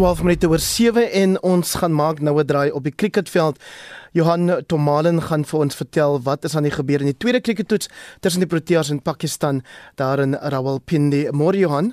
12 minute oor 7 en ons gaan maak nou 'n draai op die cricketveld. Johan Tomalen gaan vir ons vertel wat is aan die gebeur in die tweede crickettoets tussen die Proteas en Pakistan daar in Rawalpindi. Môre Johan.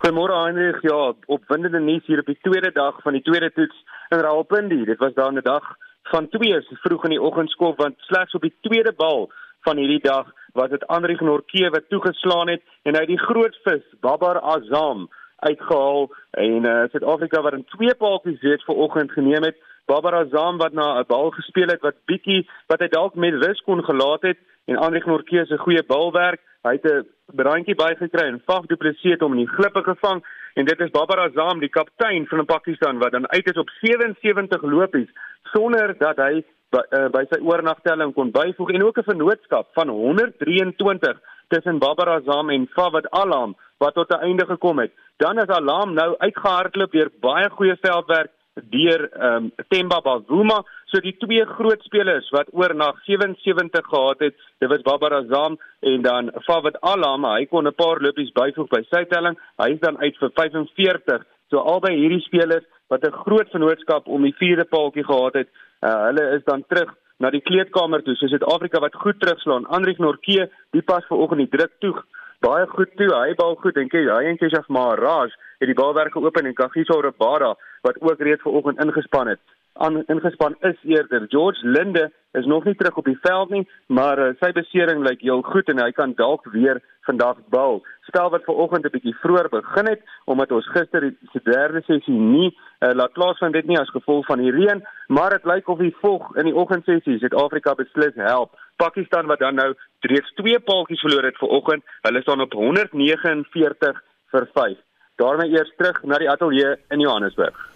Goeiemôre Heinrich. Ja, opwindende nuus hier op die tweede dag van die tweede toets in Rawalpindi. Dit was daar 'n dag van 2 vroeg in die oggendskool want slegs op die tweede bal van hierdie dag was dit Andri Gnorke wat toegeslaan het en hy die groot vis Babar Azam uitgehaal en uh, Suid-Afrika wat in twee paaltjies reeds vanoggend geneem het. Babar Azam wat na 'n bal gespeel het wat bietjie wat hy dalk met rus kon gelaat het en Andre Gnorke se goeie balwerk. Hy het 'n brandjie bygekry en Faf Du Plessis het hom in die glippe gevang en dit is Babar Azam die kaptein van Pakistan wat dan uit is op 77 lopies sonder dat hy by, uh, by sy oornagtelling kon byvoeg en ook 'n vennootskap van 123 tussen Babar Azam en Fawad Alam wat tot 'n einde gekom het. Dan is Alam nou uitgehardloop deur baie goeie veldwerk deur ehm um, Themba Bavuma, so die twee groot spelers wat oor na 77 gehad het, dit was Babar Azam en dan Fawad Alam, hy kon 'n paar lopies byvoeg by sy telling. Hy is dan uit vir 45. So albei hierdie spelers wat 'n groot vennootskap om die vierde paaltjie gehad het, uh, hulle is dan terug na die kleedkamer toe. So Suid-Afrika wat goed terugslaan. Andriek Norke, die pas vanoggend die druk toe. Baie goed toe. Hy bal goed en kyk, hy en Keshaf Maharaj het die balwerke open en Kagiso Rabada wat ook reeds vanoggend ingespan het aan ingespan is eerder George Linde is nog nie terug op die veld nie, maar uh, sy besering lyk heel goed en hy kan dalk weer vandag bal. Spel wat vanoggend 'n bietjie vroeër begin het omdat ons gister die derde sessie nie uh, laat plaasvind dit nie as gevolg van die reën, maar dit lyk of die vog in die oggendsessie Suid-Afrika beslis help. Pakistan wat dan nou reeds twee paaltjies verloor het vanoggend, hulle staan op 149 vir 5. daarmee eers terug na die ateljee in Johannesburg.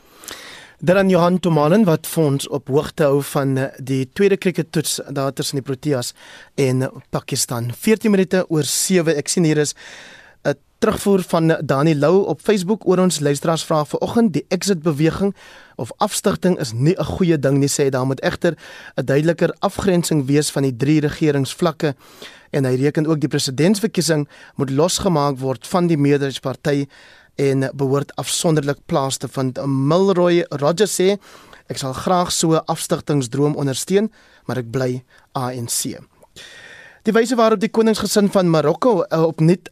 Dan Johan Tomanen wat fonds op hoogte hou van eh, die tweede crickettoets daar tussen die Proteas en Pakistan. 14 minute oor 7. Ek sien hier is 'n terugvoer van Dani Lou op Facebook oor ons luisteraars vra vanoggend die exit beweging of afstigting is nie 'n goeie ding nie sê daar moet egter 'n duideliker afgrensing wees van die drie regeringsvlakke en hy reken ook die presidentsverkiesing moet losgemaak word van die meerderheidsparty en behoort afsonderlik plaas te vind. Milroy Rogers sê ek sal graag so 'n afstigtingsdroom ondersteun, maar ek bly ANC. Die wyse waarop die koningsgesin van Marokko uh, opnuut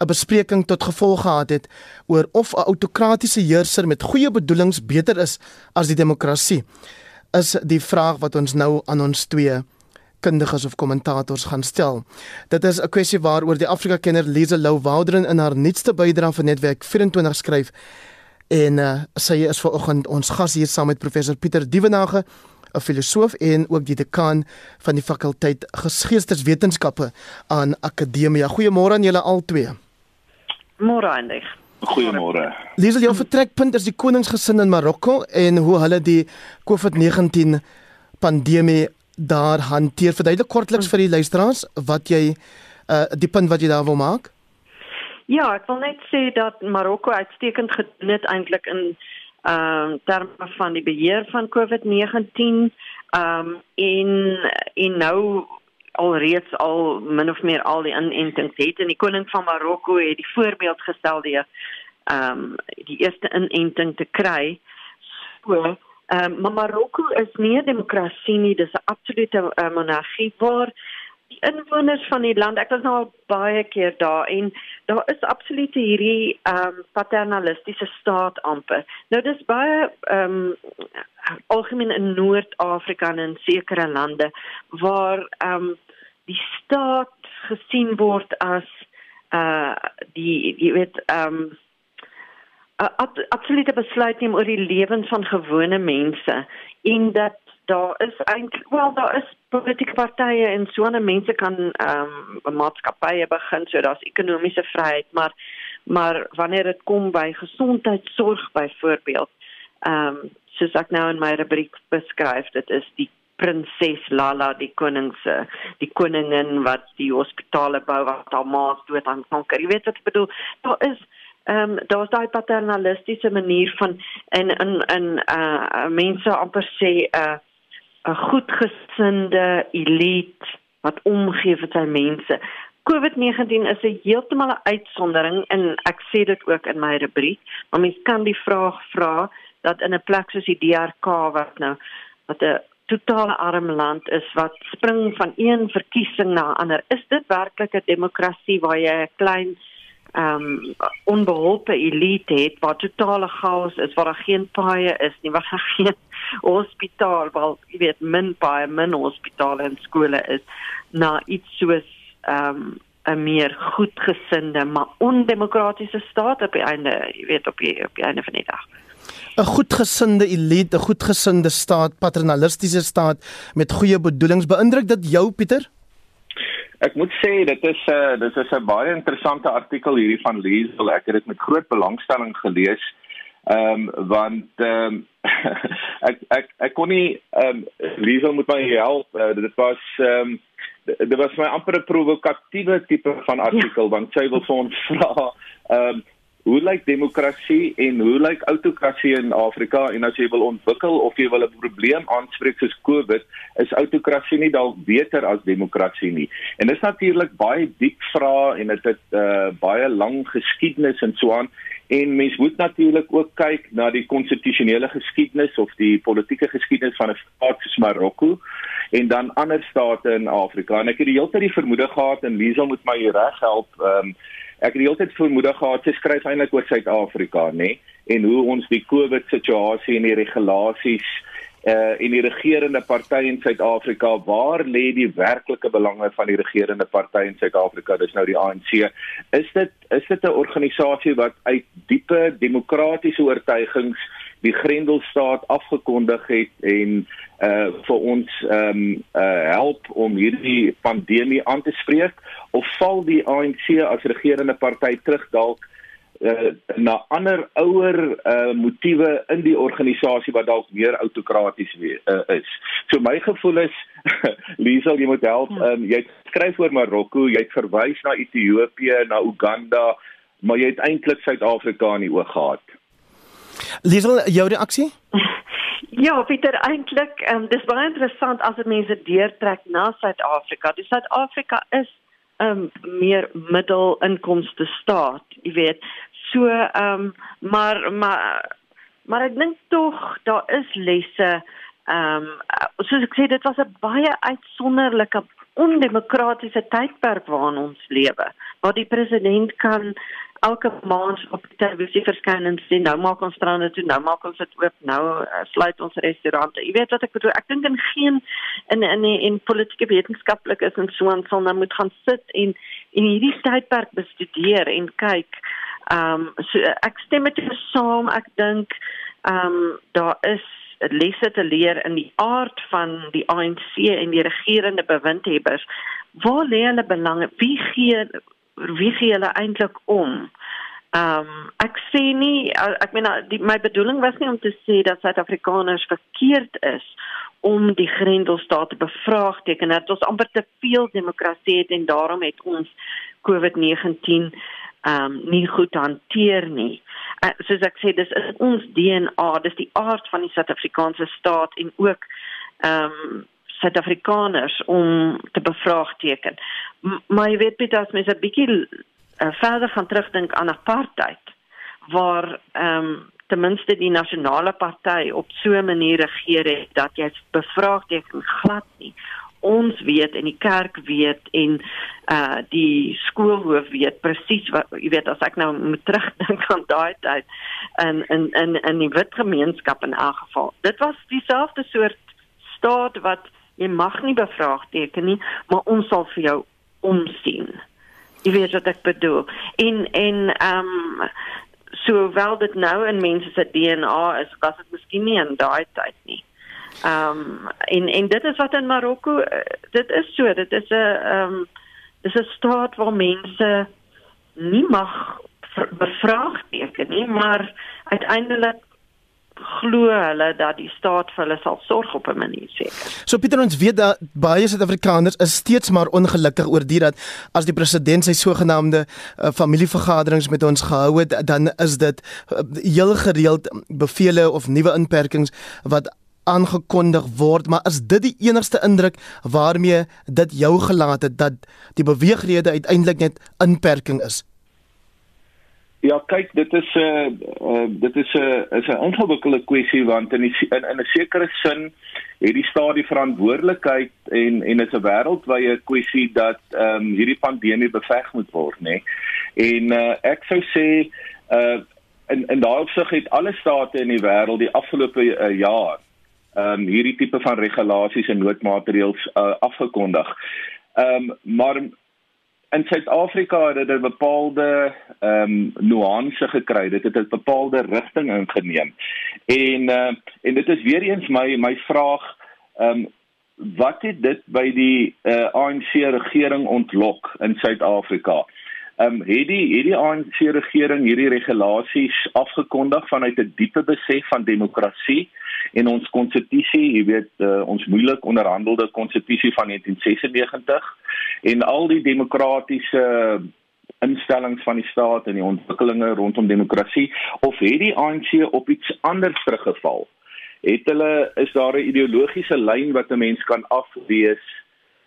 'n bespreking tot gevolg gehad het oor of 'n autokratiese heerser met goeie bedoelings beter is as die demokrasie is die vraag wat ons nou aan ons twee kundiges of kommentators gaan stel. Dit is 'n kwessie waaroor die Afrika-kenner Lise Lou Wouderen in haar nuutste bydrae vir Netwerk 24 skryf. En uh, sy is vanoggend ons gas hier saam met professor Pieter Dievenage, 'n filosoof en ook die dekaan van die fakulteit Geesteswetenskappe aan Akademia. Goeiemôre aan julle albei. Môre eindig. Goeiemôre. Lise, jou vertrekpunt is die koningsgesin in Marokko en hoe hulle die COVID-19 pandemie daar hanteer. Verduidelik kortliks vir die luisteraars wat jy uh die punt wat jy daar wil maak. Ja, ek wil net sê dat Marokko uitstekend gedoen het eintlik in ehm uh, terme van die beheer van COVID-19 ehm um, in in nou alreeds al min of meer al die inentings het en die koning van Marokko het die voorbeeld gestel deur ehm um, die eerste inenting te kry. So Ehm um, maar Marokko is nie 'n demokrasie nie, dis 'n absolute uh, monargie waar die inwoners van die land, ek was nou al baie keer daar en daar is absoluut hierdie ehm um, paternalistiese staat amper. Nou dis baie ehm um, algemeen in Noord-Afrika en in sekere lande waar ehm um, die staat gesien word as uh die jy weet ehm um, 'n ab, absolute besluit neem oor die lewens van gewone mense en dat daar is eintlik wel daar is politieke partye en so 'n mense kan ehm um, maatskappye begin so daar's ekonomiese vryheid maar maar wanneer dit kom by gesondheidsorg byvoorbeeld ehm um, soos ek nou in my rubriek beskryf dit is die prinses Lala die koningse die koningin wat die hospitale bou wat haar ma dood aan kanker. Jy weet wat ek bedoel? Daar is ehm um, daar's daai paternalistiese manier van in in in uh mense amper sê 'n uh, 'n goedgesinde elite wat omgee vir sy mense. COVID-19 is 'n heeltemal 'n uitsondering en ek sê dit ook in my rubriek, maar mens kan die vraag vra dat in 'n plek soos die DRK wat nou wat 'n totale arm land is wat spring van een verkiesing na ander, is dit werklik 'n demokrasie waar jy 'n klein ehm um, onbeholpe elite het waar totale chaos is, waar daar geen paaie is nie, waar daar geen hospitaal, waar jy weet min paaie, min hospitale en skole is na iets soos ehm um, 'n meer goedgesinde maar ondemokratiese staat op die einde, jy weet op die op die einde van die dag. 'n Goedgesinde elite, 'n goedgesinde staat, paternalistiese staat met goeie bedoelings. Beïndruk dit jou, Pieter? Ek moet sê dit is 'n uh, dit is 'n baie interessante artikel hierdie van Liesel. Ek het dit met groot belangstelling gelees. Ehm um, want ehm um, ek ek ek kon nie ehm um, Liesel moet my help. Uh, dit was ehm um, dit was my amper 'n provokatiewe tipe van artikel ja. want sy wil vir ons vra ehm um, hoe lyk demokrasie en hoe lyk autokrasie in Afrika en as jy wil ontwikkel of jy wil 'n probleem aanspreek soos Covid is autokrasie nie dalk beter as demokrasie nie en dit is natuurlik baie diep vrae en dit het 'n uh, baie lang geskiedenis en so aan En mens moet natuurlik ook kyk na die konstitusionele geskiedenis of die politieke geskiedenis van 'n staat soos Marokko en dan ander state in Afrika. En ek het die hele tyd die vermoede gehad en Liesel moet my reg help. Ehm um, ek het die hele tyd vermoede gehad sy skryf eintlik oor Suid-Afrika, nê? En hoe ons die COVID situasie en die regulasies uh in die regerende party in Suid-Afrika waar lê die werklike belange van die regerende party in Suid-Afrika dis nou die ANC is dit is dit 'n organisasie wat uit diepe demokratiese oortuigings die Grendelstaat afgekondig het en uh vir ons ehm um, uh help om hierdie pandemie aan te spreek of val die ANC as regerende party terug dalk uh, na ander ouer uh, motiewe in die organisasie wat dalk meer autokraties uh, is. So my gevoel is Liesel jy moet help. Um, jy skryf oor Marokko, jy het verwys na Ethiopië, na Uganda, maar jy het eintlik Suid-Afrika in die oog gehad. Liesel, jou reaksie? Ja, Pieter, eintlik, um, dis baie interessant as dit mense deurtrek na Suid-Afrika. Die Suid-Afrika is 'n um, meer middelinkomste staat, jy weet. So ehm um, maar maar maar ek dink tog daar is lesse ehm um, soos ek sê dit was 'n baie uitsonderlike ondemokratiese tydperk waarin ons lewe waar die president kan elke maand op die televisie verskyn en sê nou maak ons strande toe nou maak ons dit oop nou uh, sluit ons restaurante jy weet wat ek bedoel ek dink in geen in in in, in politieke wetenskaplik is en so aan sal nou moet gaan sit en en hierdie tydperk bestudeer en kyk Ehm um, so ek stem met jou saam. Ek dink ehm um, daar is lesse te leer in die aard van die ANC en die regerende bewindhebbers. Waar lê hulle belange? Wie gee wie gee hulle eintlik om? Ehm um, ek sê nie ek meen my bedoeling was nie om te sê dat Suid-Afrikaners verkeerd is om die Grendelstaat te bevraagteken dat ons amper te veel demokrasie het en daarom het ons COVID-19 ehm um, nie goed hanteer nie. Uh, soos ek sê, dis is ons DNA, dis die aard van die Suid-Afrikaanse staat en ook ehm um, Suid-Afrikaners om te bevraagteken. M maar jy weet Piet as mens 'n bietjie uh, verder gaan terugdink aan apartheid waar ehm um, ten minste die nasionale party op so 'n manier regeer het dat jy bevraagteken glad nie ons weet en die kerk weet en uh die skoolhoof weet presies wat jy weet as ek nou moet terugdink aan daai tyd in in in in die wit gemeenskap in elk geval dit was dieselfde soort staat wat jy mag nie bevraagteken nie maar ons sal vir jou omsien. Jy weet wat ek bedoel. En en um so wel dit nou in mense se DNA is was dit miskien nie in daai tyd nie. Ehm um, en en dit is wat in Marokko uh, dit is so, dit is 'n ehm um, dis 'n staat waar mense nie mag bevraagteken nie, maar uiteindelik glo hulle dat die staat vir hulle sal sorg op 'n manier seker. So Pieter ons weet dat baie Suid-Afrikaners is steeds maar ongelukkig oor dit dat as die president sy sogenaamde uh, familievergaderings met ons gehou het, dan is dit uh, heel gereeld bevele of nuwe inperkings wat aangekondig word, maar is dit die enigste indruk waarmee dit jou gelaat het dat die beweegrede uiteindelik net inperking is? Ja, kyk, dit is 'n uh, uh, dit is 'n uh, is 'n ingewikkelde kwessie want in die, in in 'n sekere sin het die staat die verantwoordelikheid en en dit is 'n wêreldwye kwessie dat ehm um, hierdie pandemie beveg moet word, nê. Nee. En uh, ek sou sê uh in in daai opsig het alle state in die wêreld die afgelope uh, jaar ehm um, hierdie tipe van regulasies en noodmaatreëls uh, afgekondig. Ehm um, maar in Suid-Afrika het dit 'n bepaalde ehm um, nuance gekry. Dit het 'n bepaalde rigting ingeneem. En uh, en dit is weer eens my my vraag ehm um, wat het dit by die uh, ANC regering ontlok in Suid-Afrika? Ehm um, het die het die ANC regering hierdie regulasies afgekondig vanuit 'n diepe besef van demokrasie en ons konstitusie, jy weet, uh, ons moeilik onderhandelde konstitusie van 1996 en al die demokratiese instellings van die staat en die ontwikkelinge rondom demokrasie of het die ANC op iets anders teruggeval? Het hulle is daar 'n ideologiese lyn wat 'n mens kan afwees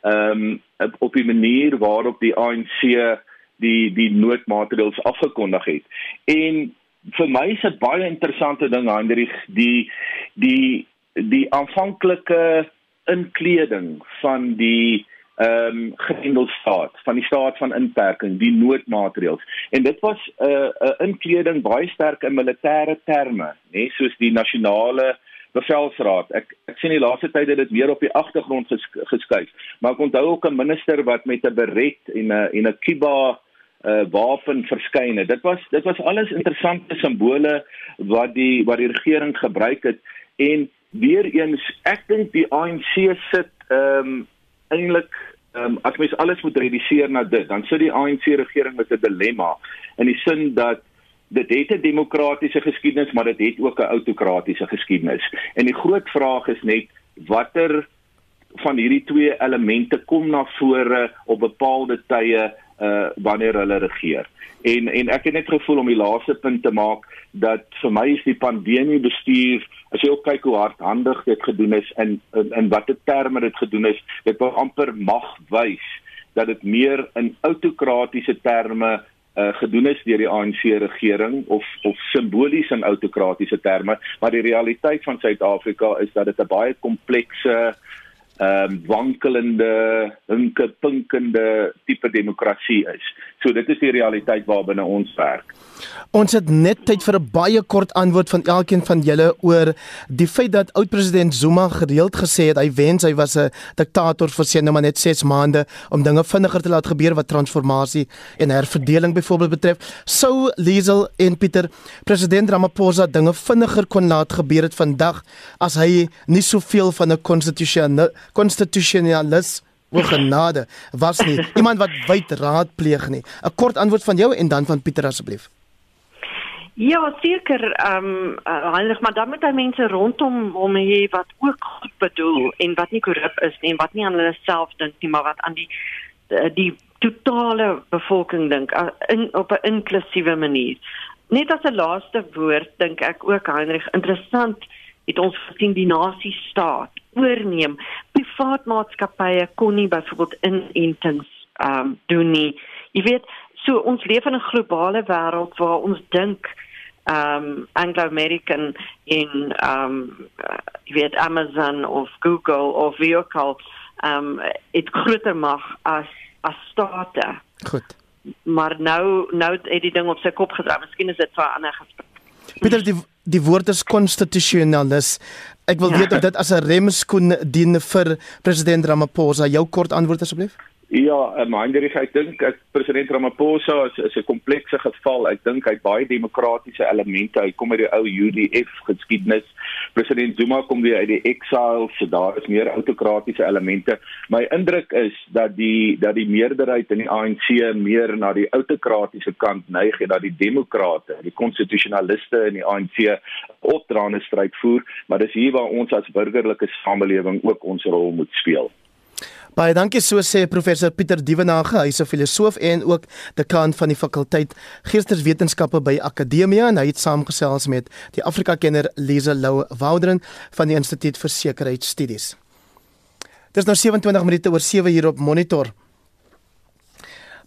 ehm um, op die manier waarop die ANC die die noodmaatreëls afgekondig het. En vir my is dit baie interessante ding Hendrik die die die aanvanklike inkleding van die ehm um, grendelstaat van die staat van inperking die noodmaatreëls. En dit was 'n uh, 'n inkleding baie sterk in militêre terme nê soos die nasionale bevelsraad. Ek ek sien die laaste tyd het dit meer op die agtergrond ges, geskuif. Maar ek onthou ook 'n minister wat met 'n beret en 'n en 'n kiba uh wapen verskyne. Dit was dit was alles interessante simbole wat die wat die regering gebruik het en weer eens ek dink die ANC sit ehm um, eintlik ehm um, as mens alles moet reduseer na dit, dan sit die ANC regering met 'n dilemma in die sin dat dit het 'n demokratiese geskiedenis, maar dit het ook 'n autokratiese geskiedenis. En die groot vraag is net watter van hierdie twee elemente kom na vore op bepaalde tye uh wanneer hulle regeer. En en ek het net gevoel om die laaste punt te maak dat vir my is die pandemie bestuur as jy ook kyk hoe hardhandig dit gedoen is en in, in watter terme dit gedoen is, dit wil amper mag wys dat dit meer in autokratiese terme uh gedoen is deur die ANC regering of of simbolies in autokratiese terme, maar die realiteit van Suid-Afrika is dat dit 'n baie komplekse uh ehm um, wankelende, hinke pinkende tipe demokrasie is. So dit is die realiteit waarbinne ons werk. Ons het net tyd vir 'n baie kort antwoord van elkeen van julle oor die feit dat oud-president Zuma gereeld gesê het hy wens hy was 'n diktator vir sien nou maar net 6 maande om dinge vinniger te laat gebeur wat transformasie en herverdeling byvoorbeeld betref. Sou Liesel en Pieter president Ramaphosa dinge vinniger kon laat gebeur het vandag as hy nie soveel van 'n konstitusionele konstitusionalis Wel genade was nie iemand wat wyd raadpleeg nie. 'n Kort antwoord van jou en dan van Pieter asseblief. Ja, seker, ehm um, uh, Heinrich, maar dan moet hy mense rondom hom hê wat ook goed bedoel en wat nie korrup is nie en wat nie aan hulle self dink nie, maar wat aan die die, die totale bevolking dink uh, in op 'n inklusiewe manier. Net as 'n laaste woord dink ek ook Heinrich, interessant het ons gesien die nasie staat oorneem. Privaat maatskappye kon nie byvoorbeeld inentings ehm um, doen nie. Jy weet, so ons leef in 'n globale wêreld waar ons dink um Anglo-American in um uh, jy weet Amazon of Google of Vehicle um dit groter mag as as state. Goed. Maar nou nou het die ding op sy kop gedraai. Miskien is dit vir 'n ander gesprek. Pieter die die woord is konstitusionalis. Ek wil ja. weet of dit as 'n remskoen dien vir president Ramaphosa. Jou kort antwoord asseblief. Ja, maar Hendrik, ek dink ek president Ramaphosa is is 'n komplekse geval. Ek dink hy baie demokratiese elemente. Hy kom uit die ou UDF geskiedenis. President Zuma kom weer uit die exile, so daar is meer autokratiese elemente. My indruk is dat die dat die meerderheid in die ANC meer na die autokratiese kant neig en dat die demokrate, die konstitusionaliste in die ANC opdraande stryd voer, maar dis hier waar ons as burgerlike samelewing ook ons rol moet speel. Baie dankie so sê professor Pieter Dievenage, hy's 'n filosoof en ook dekaan van die fakulteit Geesteswetenskappe by Akademia en hy het saamgesels met die Afrika-kenner Lisa Lou Wouderen van die Instituut vir Sekuriteitsstudies. Dis nou 27 minute oor 7 hier op Monitor.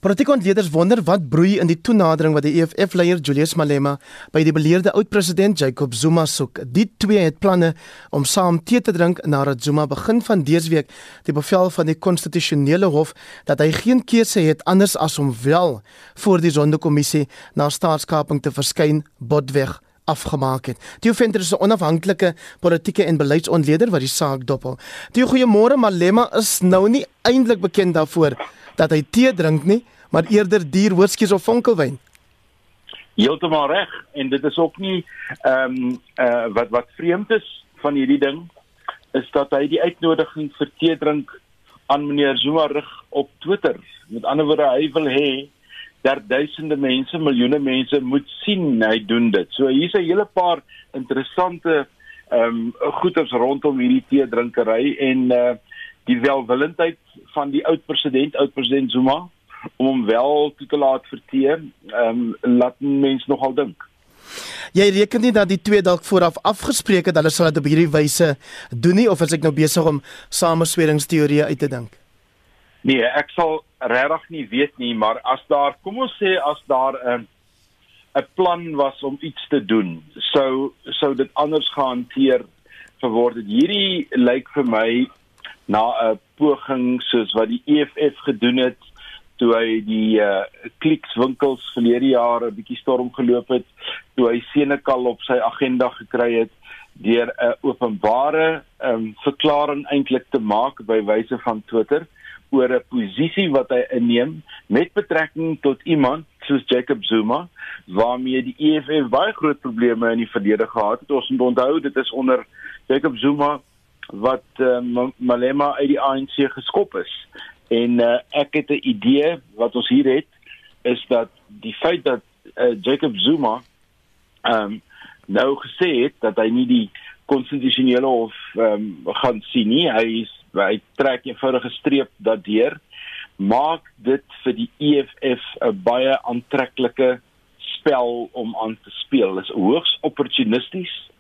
Politieke ontleeders wonder wat broei in die toenadering wat die EFF-leier Julius Malema by die beleerde oud-president Jacob Zuma soek. Die twee het planne om saam tee te drink nadat Zuma begin van dese week die bevel van die konstitusionele hof dat hy geen keuse het anders as om wel voor die sondekommissie na staatskaping te verskyn botweg afgemaak het. Die Venter is 'n onafhanklike politieke en beleidsontleder wat die saak dophou. Die goeiemôre Malema is nou nie eintlik bekend daarvoor dat hy tee drink nie, maar eerder duur whisky of vonkelwyn. Heeltemal reg en dit is ook nie ehm um, uh wat wat vreemd is van hierdie ding is dat hy die uitnodiging vir tee drink aan meneer Zuma rig op Twitter. Met ander woorde hy wil hê dat duisende mense, miljoene mense moet sien hy doen dit. So hier's 'n hele paar interessante ehm um, goeters rondom hierdie tee drinkery en uh die welwillendheid van die oud president, oud president Zuma om hom wel toe te laat verteer, ehm um, laat mense nogal dink. Jy reken nie dat die twee dalk vooraf afgespreek het hulle sal dit op hierdie wyse doen nie of as ek nou besig om samesweringsteorieë uit te dink? Nee, ek sal regtig nie weet nie, maar as daar, kom ons sê as daar 'n um, 'n plan was om iets te doen, sou sou dit anders gehanteer geword het. Hierdie lyk vir my na 'n poging soos wat die EFF gedoen het toe hy die uh, klikswinkels verlede jaar 'n bietjie storm geloop het, toe hy Senekal op sy agenda gekry het deur 'n openbare um, verklaring eintlik te maak by wyse van Twitter oor 'n posisie wat hy inneem met betrekking tot iemand soos Jacob Zuma waarmee die EFF baie groot probleme in die verlede gehad het. Ons moet onthou dit is onder Jacob Zuma wat uh, Malema uit die ANC geskop is. En uh, ek het 'n idee wat ons hier het is dat die feit dat uh, Jacob Zuma ehm um, nou gesê het dat hy nie die konstitusionele hof ehm um, gaan sien nie. Hy is hy trek eenvoudige streep daardeur maak dit vir die EFF 'n baie aantreklike spel om aan te speel. Dit is hoogs opportunisties.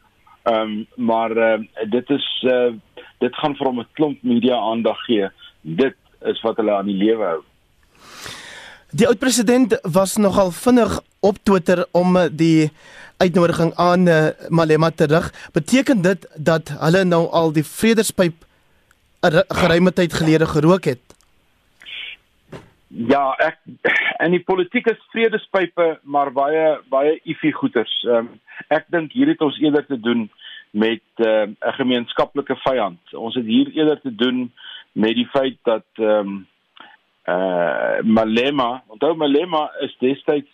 Ehm um, maar uh, dit is uh, dit gaan vir hom 'n klomp media aandag gee. Dit is wat hulle aan die lewe hou. Die oud-president was nogal vinnig op Twitter om eh, die uitnodiging aan uh, Malema te rig. Beteken dit dat hulle nou al die vredespyp 'n geruime tyd gelede gerook het? Ja, ek en die politiek is vredespype maar baie baie iffie goeters. Um, ek dink hier het ons eerder te doen met eh, 'n uh, gemeenskaplike vyand. Ons het hier eerder te doen met die feit dat ehm um, uh Malema, onthou Malema is destyds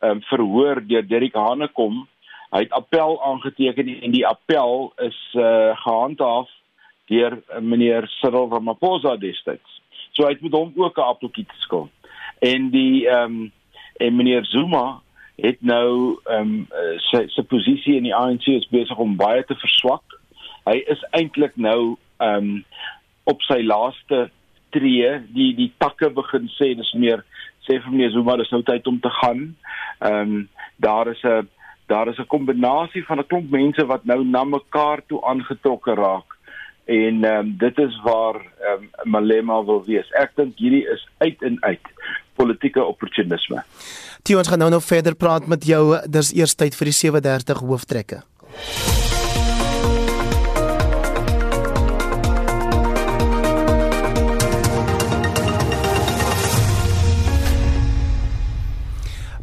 ehm um, verhoor deur Derek Hanekom. Hy het appel aangeteken en die appel is uh gehandhaaf deur meneer Cyril Ramaphosa destyds. So hy het met hom ook 'n appeltjie te skil. En die ehm um, en meneer Zuma het nou ehm um, sy sy posisie in die ANC is besig om baie te verswak. Hy is eintlik nou ehm um, op sy laaste tree die die takke begin sê dis meer sê vir my Zuma dis nou tyd om te gaan. Ehm um, daar is 'n daar is 'n kombinasie van 'n klomp mense wat nou na mekaar toe aangetrokke raak en ehm um, dit is waar ehm um, Malema wil wees. Ek dink hierdie is uit en uit politieke opportunisme. Tie ons gaan nou nog verder praat met jou. Dis eers tyd vir die 37 hooftrekke.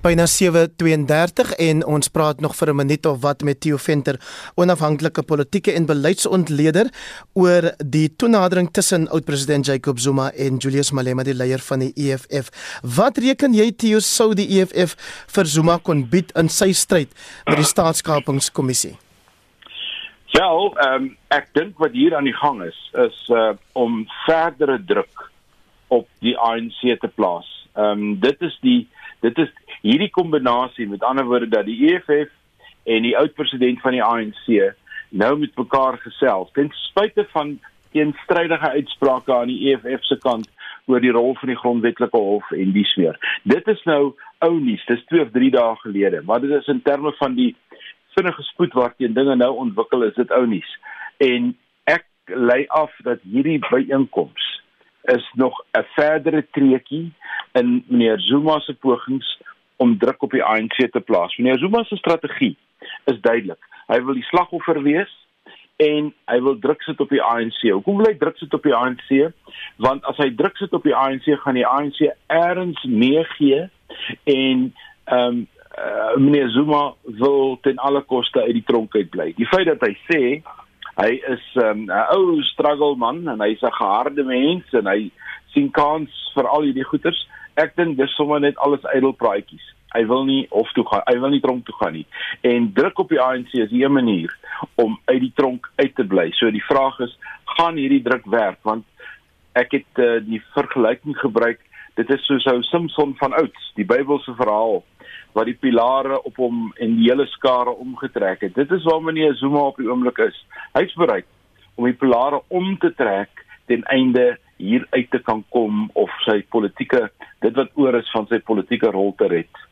Byna 7:32 en ons praat nog vir 'n minuut of wat met Theo Venter, onafhanklike politieke en beleidsontleder oor die toenadering tussen oud-president Jacob Zuma en Julius Malema, die leier van die EFF. Wat reken jy Theo sou die EFF vir Zuma kon bied in sy stryd met die staatskapingskommissie? Wel, ehm um, ek dink wat hier aan die gang is is uh om verdere druk op die ANC te plaas. Ehm um, dit is die dit is hierdie kombinasie met ander woorde dat die EFF en die oud president van die ANC nou met mekaar gesels ten spyte van teenstrydige uitsprake aan die EFF se kant oor die rol van die grondwetlike hof en die smeer. Dit is nou ou nuus. Dis 2 of 3 dae gelede, maar dit is in terme van die vinnige spoed waarteen dinge nou ontwikkel is dit ou nuus. En ek lei af dat hierdie byeenkoms is nog 'n verdere treetjie in meneer Zuma se pogings om druk op die ANC te plaas. Meneer Zuma se strategie is duidelik. Hy wil die slagoffer wees en hy wil druk sit op die ANC. Hoekom wil hy druk sit op die ANC? Want as hy druk sit op die ANC, gaan die ANC erns meegee en ehm um, uh, meneer Zuma wil ten alle koste uit die tronk uit bly. Die feit dat hy sê hy is ehm, 'n um, ou struggle man en hy's 'n geharde mens en hy sien kans vir al hierdie goeters. Ek dink dis sommer net alles ydel praatjies. Hy wil nie hof toe gaan. Hy wil nie tronk toe gaan nie. En druk op die ANC is 'n manier om uit die tronk uit te bly. So die vraag is, gaan hierdie druk werk? Want ek het uh, die vergelyking gebruik. Dit is soos ou Samson van ouds, die Bybelse verhaal waar die pilare op hom en die hele skare omgetrek het. Dit is waar meneer Zuma op die oomblik is. Hy's bereid om die pilare om te trek ten einde hier uit te kan kom of sy politieke dit wat oor is van sy politieke rol te red.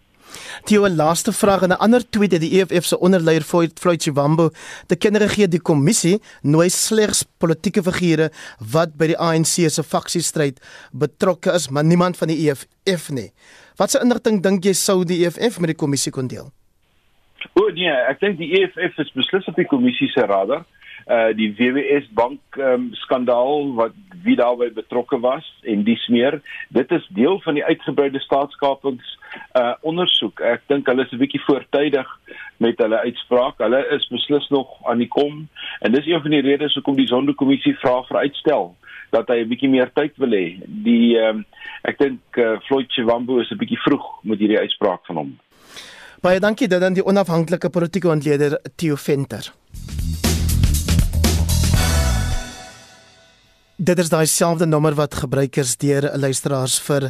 Theo, 'n laaste vraag en 'n ander tweet het die EFF se onderleier Floyd Floyd Chiwambo te kenne gegee die kommissie nooi slegs politieke figure wat by die ANC se faksiestryd betrokke is, maar niemand van die EFF nie. Watse inligting dink jy sou die EFF met die kommissie kon deel? O nee, ek dink die EFF is beslis op die kommissie se radar uh die WWS bank um, skandaal wat wie daarbey betrokke was en dis meer dit is deel van die uitgebreide staatskapings uh ondersoek ek dink hulle is 'n bietjie voortydig met hulle uitspraak. Hulle is beslis nog aan die kom. En dis een van die redes hoekom die sondekommissie vra vir uitstel dat hy 'n bietjie meer tyd wil hê. Die um, ek dink uh, Floyd Chivambo is 'n bietjie vroeg met hierdie uitspraak van hom. Baie dankie dat dan die onafhanklike politieke ontleder Theo Venter Dit is daai selfde nommer wat gebruikers deur luisteraars vir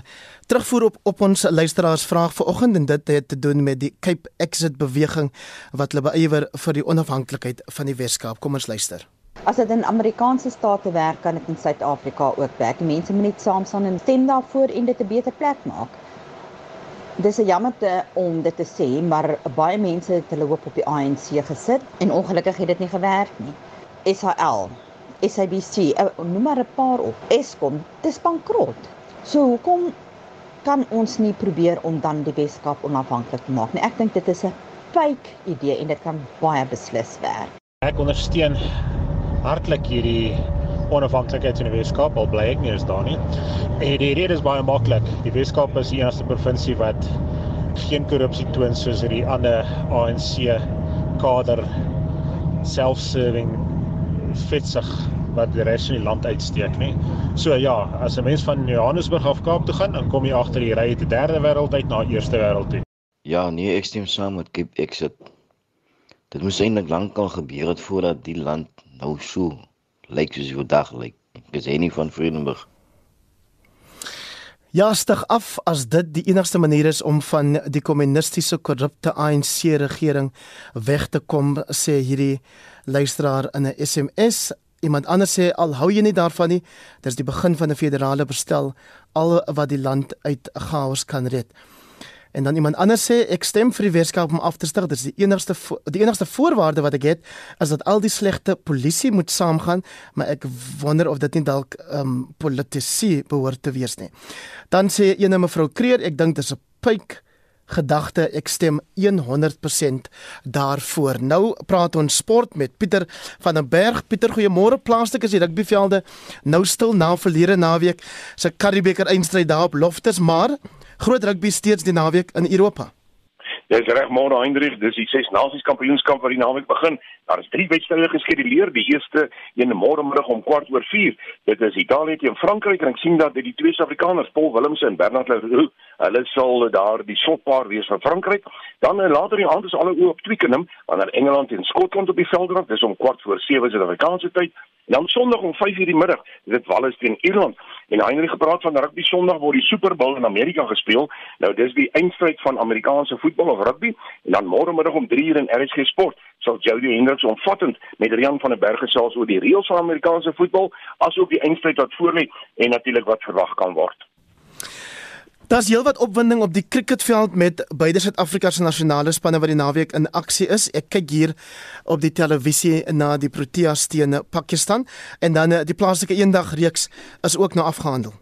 terugvoer op op ons luisteraars vraag vanoggend en dit het te doen met die Cape Exit beweging wat hulle beywer vir die onafhanklikheid van die Weskaap. Kom ons luister. As dit in Amerikaanse state werk, kan dit in Suid-Afrika ook werk. Mense moet net saam staan en stem daarvoor en dit 'n beter plek maak. Dis 'n jammer te, om dit te sê, maar baie mense het hulle hoop op die ANC gesit en ongelukkig het dit nie gewerk nie. SAL SABC, eh, noem maar 'n paar op. Eskom, dis bankrot. So hoekom kan ons nie probeer om dan die Weskaap onafhanklik te maak nie? Ek dink dit is 'n fake idee en dit kan baie beslis werk. Ek ondersteun hartlik hierdie onafhanklikheid in die Weskaap, al bly ek nie eens daar nie. En die rede is baie maklik. Die Weskaap is die enigste provinsie wat geen korrupsie toon soos hierdie ander ANC kader self-serving vetsig wat die res van die land uitsteek nie. So ja, as 'n mens van Johannesburg af Kaap toe gaan, dan kom jy agter die ry te derde wêreld uit na eerste wêreld toe. Ja, nee, ek stem saam met Cape Exit. Dit moes eintlik lankal gebeur het voordat die land nou so lyk soos hy vandag lyk. Ek is nie van Vredenburg. Ja, stig af as dit die enigste manier is om van die kommunistiese korrupte ANC regering weg te kom, sê hierdie luisteraar in 'n SMS. Iemand anders sê al hou jy nie daarvan nie, dis die begin van 'n federale bestel al wat die land uit chaos kan red. En dan iemand anders sê ek stem vir die weerskap om af te stig. Dit is die enigste die enigste voorwaarde wat ek het is dat al die slegte polisie moet saamgaan, maar ek wonder of dit nie dalk ehm um, politisie behoort te wees nie. Dan sê ene mevrou Kreer, ek dink dis 'n pyk gedagte ek stem 100% daarvoor. Nou praat ons sport met Pieter van der Berg. Pieter, goeiemôre. Plaaslik is die rugbyvelde nou stil na verlede naweek se Karibeker eindstryd daar op Loftus, maar groot rugby steeds die naweek in Europa. Dis reg môre Hendrik, dis die ses nasies kampioenskap wat die naweek begin. Daar is drie wedstryde geskeduleer. Die eerste een môre middag om kwart oor 4. Dit is Italië teen Frankryk en ek sien dat dit die twee Suid-Afrikaners, Paul Willemse en Bernard Leroux, hulle sal daar die slotpaar wees van Frankryk. Dan eh, later die aand is alle oë op Twickenham, wanneer Engeland teen Skotland op die veld raak. Dis om kwart voor 7 Suid-Afrikaanse tyd. En dan Sondag om 5:00 die middag, dit Wales teen Ierland. En Heinrich gepraat van rugby Sondag word die Super Bowl in Amerika gespeel. Nou dis die eindstryd van Amerikaanse voetbal of rugby en dan môre middag om 3:00 in RSG Sport sal Jody Hendricks omvattend met Rian van der Berg gesels oor die reëls van Amerikaanse voetbal, asook die eindstryd wat voorlê en natuurlik wat verwag kan word. Daar's heelwat opwinding op die cricketveld met beide Suid-Afrika se nasionale spanne wat die naweek in aksie is. Ek kyk hier op die televisie na die Proteas teen Pakistan en dan eh, die plaaslike eendag reeks is ook nou afgehandel.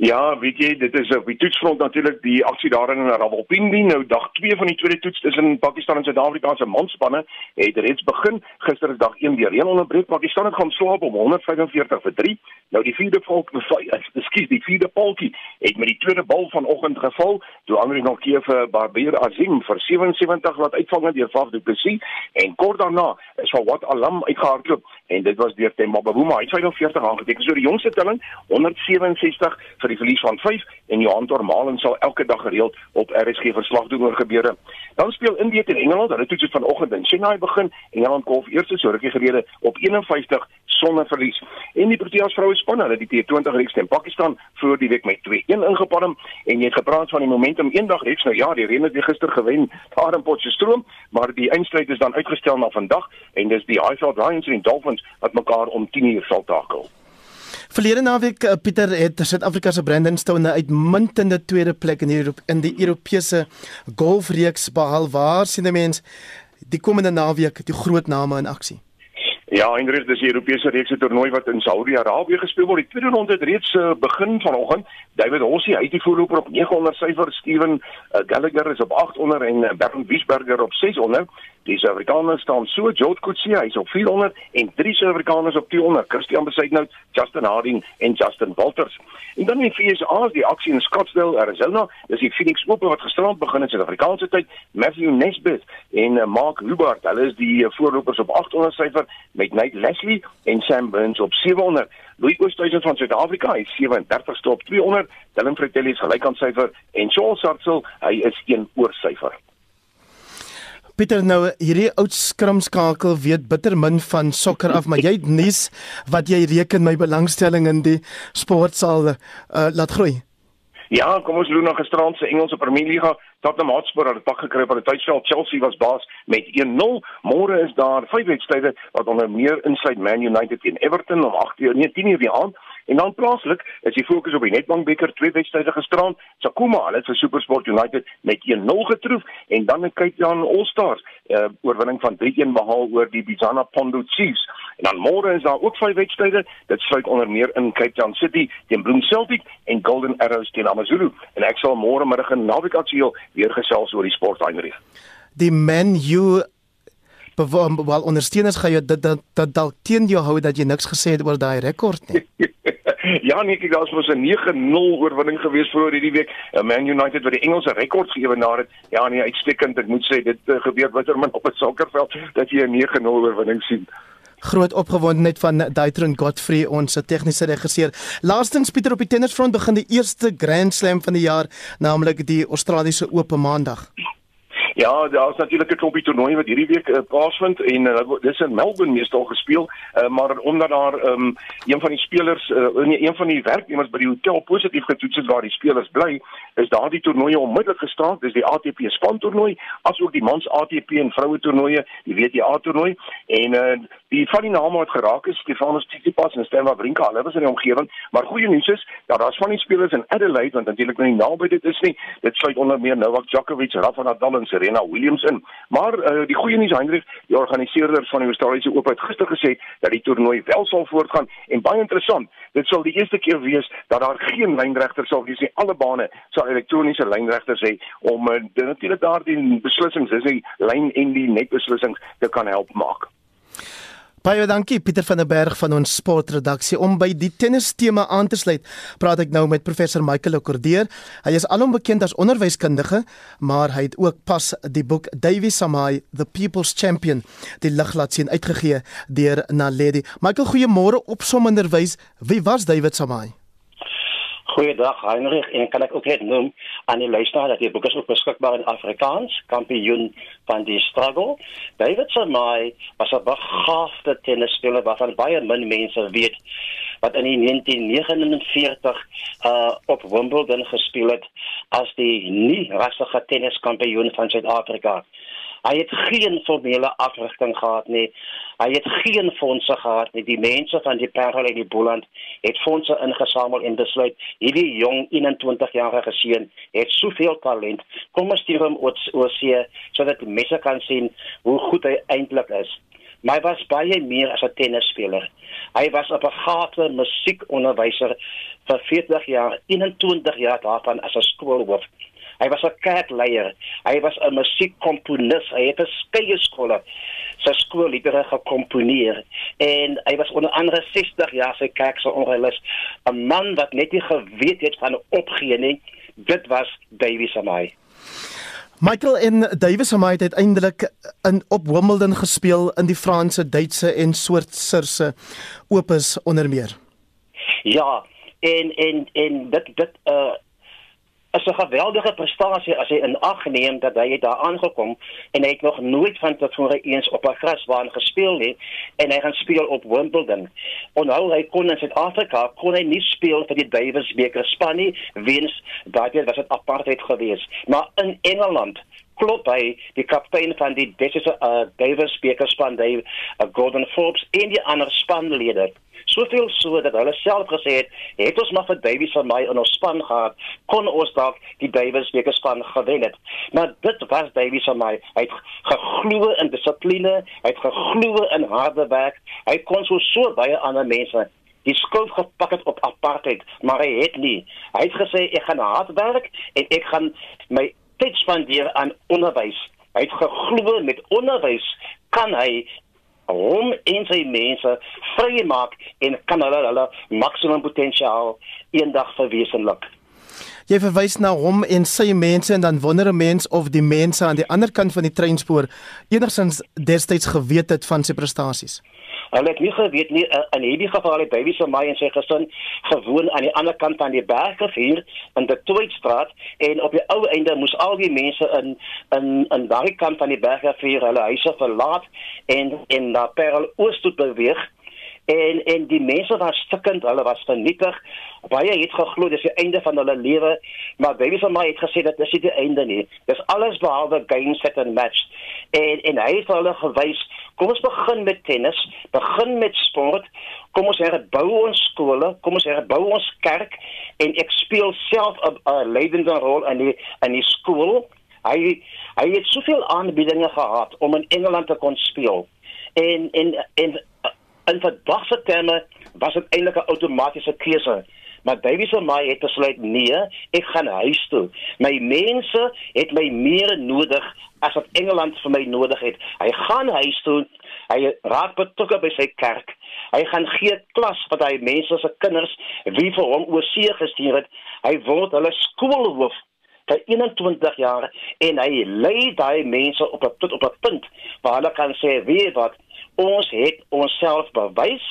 Ja, weet jy, dit is op die toetsfront natuurlik die aksie daarin in Rawalpindi. Nou dag 2 van die tweede toets tussen Pakistan en Suid-Afrika se manspanne het reeds begin. Gister is dag 1 weer reën onderbreek. Pakistan het gaan slaap om 145 vir 3. Nou die vierde volk, ekskuus, die vierde polkie het met die tweede bal vanoggend geval. Toe Andri nog keer vir Barbier Azim vir 77 laat uitvang deur Faf du Plessis en kort daarna is van wat Alam uitgehardloop en dit was deur Temba Bavuma. Hy het 45 aangeteken. So die jongste telling 167 vir die verlies van 5 en Johan Tormalen sal elke dag gereeld op RSG verslag doen oor gebeure. Dan speel Indië teen Engeland. Hulle toets vanoggend in Chennai begin. Engeland golf eerste so rukkie gelede op 51 sonder verlies. En die Proteas vroue span, hulle die T20 reeks teen Pakistan voor die week met 2-1 ingepalm en jy het gepraat van die momentum eendag reeks. Nou ja, die Rene het gister gewen daar in Potchefstroom, maar die eindstryd is dan uitgestel na vandag en dis die Highfield Lions en Dolphins wat mekaar om 10:00 sal takel. Verlede naweek uh, Pieter het Suid-Afrika se Brandon Stone 'n uitmuntende tweede plek in die Europe, in die Europese golfreeks behaal. Waar sien die mens die komende naweek die groot name in aksie? Ja, Hendrik, dis die Europese reekse toernooi wat in Saudi-Arabië gespeel word. Die tweede ronde het reeds uh, begin vanoggend. David Hossie, hy het die voorloper op 900 syfer, Steven uh, Gallagher is op 800 en uh, Bernd Wiesberger op 600. Die Suid-Afrikaners staan so George Coetzee, hy's op 400 en drie Suid-Afrikaners op 200, Christian Besuitnout, Justin Harding en Justin Walters. En dan in die FSA is die aksie in Scottsdale, Arizona, dis die Phoenix Open wat gisterand begin het Suid-Afrikaanse tyd. Matthew Nesbitt en uh, Mark Hubbard, hulle is die uh, voorlopers op 800 syfer met Nate Leslie en Sam Burns op 700. Louis Oosthuizen van Suid-Afrika is 37ste op 200, Dylan Fratelli is gelyk aan syfer en Charles Sartsel, hy is 1 oor syfer. Pieter nou hierdie oud skrimskakel weet bitter min van sokker af, maar jy het nuus wat jy reken my belangstelling in die sport sal uh, laat groei. Ja, kom ons loop na gisterand se Engelse Premier League. Tottenham Hotspur het pak gekry by die tuisveld. Chelsea was baas met 1-0. Môre is daar vyf wedstryde wat onder meer insluit Man United teen Everton om 8:00 nee 10:00 die aand. En dan plaaslik is die fokus op die Nedbank beker twee wedstryde gisterand. Sakuma, hulle het vir SuperSport United met 1-0 getroof en dan kyk dan All Stars uh, oorwinning van 3-1 behaal oor die Bizana Pondo Chiefs. En dan môre is daar ook vyf wedstryde. Dit sluit onder meer in Cape Town City teen Bloem Celtic en Golden Arrows teen AmaZulu. En ek sal môre middag in naweek aktueel weer gesels oor die sportheinrich. Die Man U wel ondersteuners gaan jou dit dat dalk teen jou hou dat jy niks gesê het oor daai rekord nie. ja nee, kyk daar's mos 'n 9-0 oorwinning gewees vroeër hierdie week. Uh, Man United wat die Engelse rekord geëwenaar het. Ja nee, uitstekend. Ek moet sê dit uh, gebeur bitter min op 'n sokkerveld dat jy 'n 9-0 oorwinning sien. Groot opgewondenheid van Daitron Godfrey ons tegniese regisseur. Laastens Pieter op die tennisfront begin die eerste Grand Slam van die jaar, naamlik die Australiese Ope Maandag. Ja, daar's natuurlik 'n klompie toernooie wat hierdie week uh, plaasvind en uh, dis in Melbourne meestal gespeel, uh, maar omdat daar um, een van die spelers, uh, nee, een van die werknemers by die hotel positief getoets het waar die spelers bly, is daardie toernooie onmiddellik gestaak. Dis die ATP span toernooi, asook die mans ATP en vroue toernooie, die WTA toernooi en uh, die van die name wat geraak is, Stefanos Tsitsipas en Stan Wawrinka, hulle was in die omgewing, maar goeie nuus is dat daar's van die spelers in Adelaide want natuurlik nou nie naby dit is nie. Dit sluit onder meer Novak Djokovic, Rafa Nadal en Serena Williams in. Maar uh, die goeie nuus Hendrik, die organiseerder van die Australiese Ope het gister gesê dat die toernooi wel sal voortgaan en baie interessant, dit sal die eerste keer wees dat daar geen lynregter sal wees nie. Alle bane sal elektroniese lynregters hê om uh, natuurlik daardie beslissings, dis die lyn en die netbeslissings te kan help maak. Baie dankie Pieter van der Berg van ons sportredaksie om by die tennis tema aan te sluit. Praat ek nou met professor Michael Okordeer. Hy is alom bekend as onderwyskundige, maar hy het ook pas die boek Davy Samai The People's Champion die lig laat sien uitgegee deur Naledi. Michael, goeiemôre. Opsommenderwys, wie was David Samai? Goeiedag Heinrich en kan ek ook net noem aan die luisteraar dat die boek is ook beskikbaar in Afrikaans, kampioen van die struggle. David Samai was 'n begaafde tennisspeler waarvan baie min mense weet wat in 1949 uh op Wimbledon gespeel het as die nie rassige tenniskampioen van Suid-Afrika. Hy het geen formele afrigting gehad nie. Hy het geen fondse gehad nie. Die mense van die Parel en die Boland het fondse ingesamel en besluit hierdie jong 21-jarige seun het soveel talent. Kom ons stuur hom oor see sodat mense kan sien hoe goed hy eintlik is. Maar hy was baie meer as 'n tennisspeler. Hy was 'n begate musiekonderwyser vir 40 jaar, 21 jaar daarvan as 'n skoolhoof. Hy was 'n kerkleier. Hy was 'n musiekkomponis. Hy het 'n skeie skole sy skoolliedere gekomponeer en hy was onder andere 60 jaar sy kerk se ongelis 'n man wat net nie geweet het van opgee nie. Dit was Davy Samai. Michael en Davis Samai het uiteindelik in op Wimbledon gespeel in die Franse, Duitse en Switserse Opens onder meer. Ja, en en en dit dit uh is 'n geweldige prestasie as hy in ag neem dat hy daar aangekom en hy het nog nooit van tevore eens op 'n grasbaan gespeel nie en hy gaan speel op Wimbledon. Onthou hy kon in Suid-Afrika kon hy nie speel vir die Davis beker span nie weens daardie was dit apartheid geweest. Maar in Engeland klop hy die kaptein van die uh, Davis beker span, die uh, Gordon Forbes en die ander spanlede soveel so dat hulle self gesê het, het ons maar vir Davies van my in ons span gehad, kon ons dalk die Davies week span gewen het. Maar dit was Davies van my. Hy het geglo in dissipline, hy het geglo in harde werk. Hy kon so so baie ander mense die skuld gepak het op apartheid, maar hy het nie. Hy het gesê ek gaan hard werk en ek gaan my tyd spandeer aan onderwys. Hy het geglo met onderwys kan hy hom en sy mense vrymaak en kan hulle hulle maksimum potensiaal eendag verwesenlik. Jy verwys na hom en sy mense en dan wonder 'n mens of die mense aan die ander kant van die treinspoor enigsins destyds geweet het van sy prestasies. Hulle het nie geweet nie uh, in hierdie geval het baby se my en sy gesin gewoon aan die ander kant van die bergrivier in die Tweedstraat en op die ou einde moes al die mense in in in daardie kant van die bergrivier hulle huise verlaat en in na Parel Oos toe beweeg en en die mense was stikkend, hulle was vernietig. Baie het geglo dis die einde van hulle lewe, maar baie van my het gesê dat dis nie die einde nie. Dis alles behalwe game set and match. En en hy het hulle gewys, kom ons begin met tennis, begin met sport. Kom ons herbou ons skole, kom ons herbou ons kerk en ek speel self 'n leidende rol in die in die skool. Hy hy het soveel aanbiedinge gehad om in Engeland te kon speel. En en en in vandag se terme was dit eintlik 'n outomatiese keuse. Maar Davies en my het besluit nee, ek gaan huis toe. My mense het my meer nodig as wat Engeland vir my nodig het. Hy gaan huis toe. Hy raak betrokke by sy kerk. Hy gaan gee klas wat hy mense se kinders wie vir hom oorsee gestuur het. Hy word hulle skoolhoof vir 21 jaar en hy lei daai mense op 'n tot op 'n punt waar hulle kan sê weet wat ons het onsself bewys.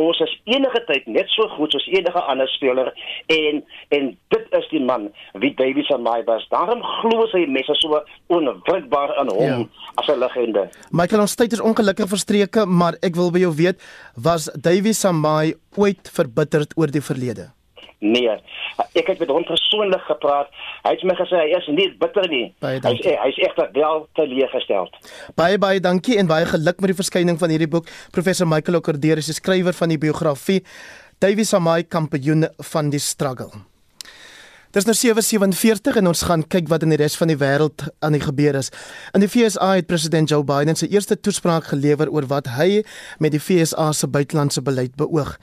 Ons is enige tyd net so goed soos enige ander speler en en dit is die man wie Davies en my was. Daarom glo sy mense so onwrikbaar aan hom ja. as 'n legende. Michael ons tyd is ongelukkig verstreke maar ek wil by jou weet was Davies en my ooit verbitterd oor die verlede Nee. Ek het met hom persoonlik gepraat. Hy het my gesê hy is nie bitter nie. Hy is hy is egter wel teleurgestel. Baie baie dankie en baie geluk met die verskyning van hierdie boek. Professor Michael Okordeer is die skrywer van die biografie Davy Samai kampioen van die struggle. Dis nou 7:47 en ons gaan kyk wat in die res van die wêreld aan die gebeur is. In die FSA het president Joe Biden sy eerste toespraak gelewer oor wat hy met die FSA se buitelandse beleid beoog.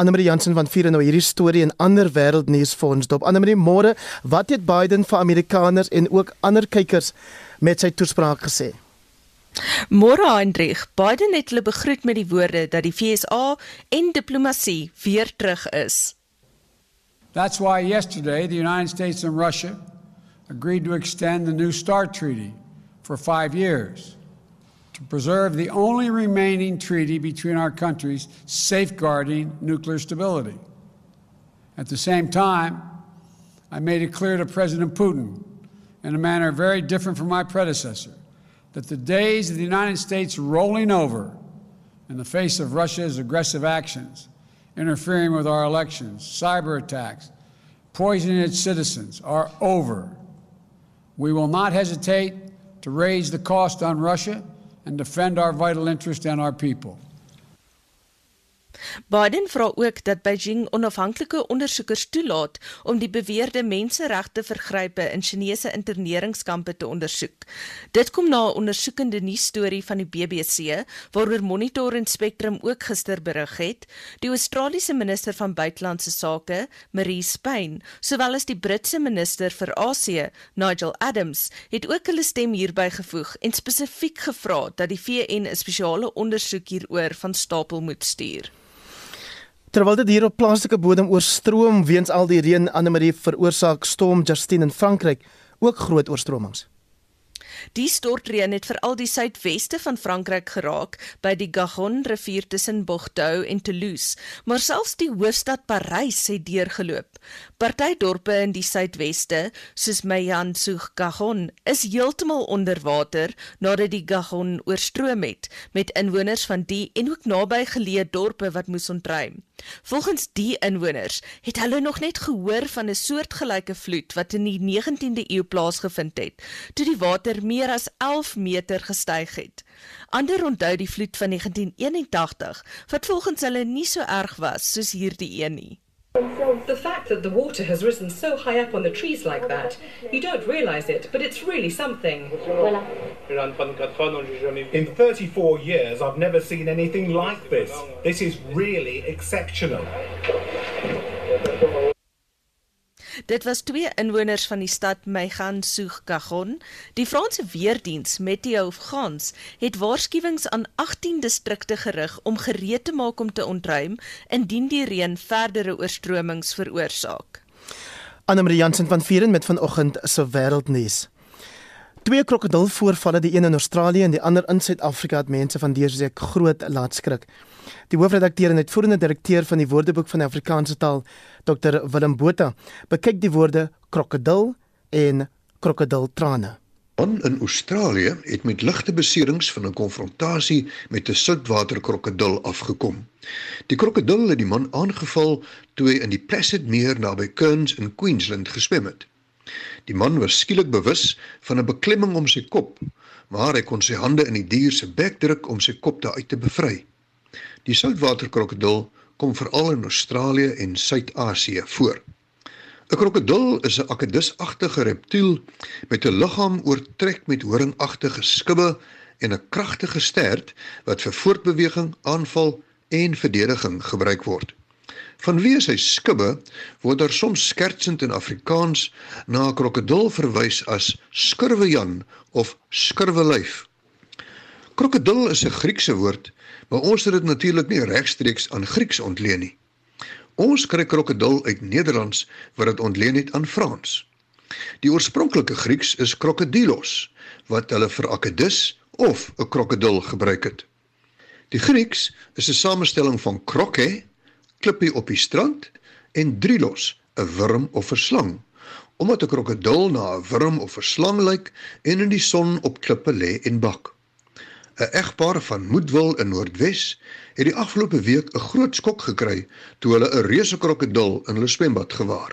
Annelie Jansen van vier nou hierdie storie in ander wêreldnuus vir ons dop. Annelie, môre, wat het Biden vir Amerikaners en ook ander kykers met sy toespraak gesê? Môre Hendrik, Biden het hulle begroet met die woorde dat die FSA en diplomatie weer terug is. That's why yesterday the United States and Russia agreed to extend the New START treaty for 5 years. To preserve the only remaining treaty between our countries safeguarding nuclear stability. At the same time, I made it clear to President Putin, in a manner very different from my predecessor, that the days of the United States rolling over in the face of Russia's aggressive actions, interfering with our elections, cyber attacks, poisoning its citizens, are over. We will not hesitate to raise the cost on Russia and defend our vital interest and our people. Biden vra ook dat Beijing onafhanklike ondersoekers toelaat om die beweerde menseregte vergrype in Chinese interneringskampe te ondersoek. Dit kom na 'n ondersoekende nuusstorie van die BBC waaroor Monitor en Spectrum ook gister berig het. Die Australiese minister van buitelandse sake, Marie Spain, sowel as die Britse minister vir Asië, Nigel Adams, het ook hulle stem hierby gevoeg en spesifiek gevra dat die VN 'n spesiale ondersoek hieroor van stapel moet stuur. Terwyl dit hier op plaaslike bodem oorstroom weens al die reën, Anne-Marie veroorsaak storm Justine in Frankryk ook groot oorstromings. Die stortreën het veral die suidweste van Frankryk geraak by die Garonne rivier tussen Bordeaux en Toulouse, maar selfs die hoofstad Parys het deurgeloop. Party dorpe in die suidweste, soos Meillan-sur-Garonne, is heeltemal onder water nadat die Garonne oorstroom het, met inwoners van die en ook naby geleë dorpe wat moes ontruim. Volgens die inwoners het hulle nog net gehoor van 'n soortgelyke vloed wat in die 19de eeu plaasgevind het, toe die water meer as 11 meter gestyg het. Ander onthou die vloed van 1981 wat volgens hulle nie so erg was soos hierdie een nie. The fact that the water has risen so high up on the trees like that, you don't realize it, but it's really something. In 34 years, I've never seen anything like this. This is really exceptional. Dit was twee inwoners van die stad Meillan-sur-Garonne. Die Franse weerdiens Meteo France het waarskuwings aan 18 distrikte gerig om gereed te maak om te ontruim indien die reën verdere oorstromings veroorsaak. Anne-Marie Jansen van Vieren met vanoggend se wêreldnuus. Twee krokodilvoorvalle, die een in Australië en die ander in Suid-Afrika het mense van deurseek groot laat skrik. Die hoofredakteur en uitvoerende direkteur van die Woordeboek van die Afrikaanse taal, Dr Willem Botha, bekyk die woorde krokodil en krokodiltrane. On in Australië het met ligte beserings van 'n konfrontasie met 'n soutwaterkrokodil afgekom. Die krokodil het die man aangeval toe hy in die Placid Meer naby Cairns in Queensland geswem het. Die man was skielik bewus van 'n beklemming om sy kop, maar hy kon sy hande in die dier se bek druk om sy kop daaruit te bevry. Die soutwaterkrokodil kom veral in Australië en Suid-Asië voor. 'n Krokodil is 'n akedusagtige reptiel met 'n liggaam oortrek met horingagtige skubbe en 'n kragtige stert wat vir voortbeweging, aanval en verdediging gebruik word. Vanweë sy skubbe word daar soms skertsend in Afrikaans na 'n krokodil verwys as skurwejan of skurwelyf. Krokodil is 'n Griekse woord, maar ons het dit natuurlik nie regstreeks aan Grieks ontleen nie. Ons kry krokodil uit Nederlands wat dit ontleen het aan Frans. Die oorspronklike Grieks is krokodilos wat hulle vir akedus of 'n krokodil gebruik het. Die Grieks is 'n samestelling van kroke klippie op die strand en drilos, 'n wurm of 'n slang, omdat 'n krokodil na 'n wurm of 'n slang lyk en in die son op klippe lê en bak. 'n Egpaar van Moedwil in Noordwes het die afgelope week 'n groot skok gekry toe hulle 'n reuse krokodil in hulle swembad gewaar.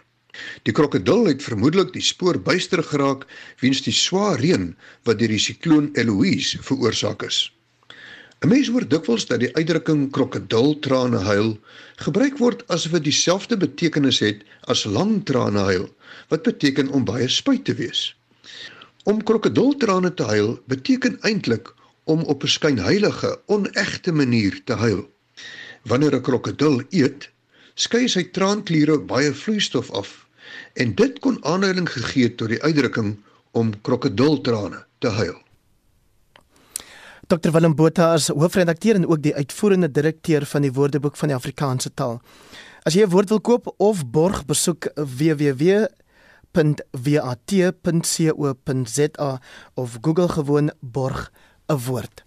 Die krokodil het vermoedelik die spoor byster geraak weens die swaar reën wat deur die sikloon Eloise veroorsaak is. 'n Mens hoor dikwels dat die uitdrukking krokodiltrane huil gebruik word asof dit dieselfde betekenis het as lang trane huil, wat beteken om baie spyt te wees. Om krokodiltrane te huil beteken eintlik om op 'n skynheilige, onegte manier te huil. Wanneer 'n krokodil eet, skei sy traankliere baie vloeistof af en dit kon aanleiding gegee tot die uitdrukking om krokodiltrane te huil. Dr Willem Botha is hoofredakteur en ook die uitvoerende direkteur van die Woordeboek van die Afrikaanse taal. As jy 'n woord wil koop of borg, besoek www.wat.co.za of Google gewoon borg 'n woord.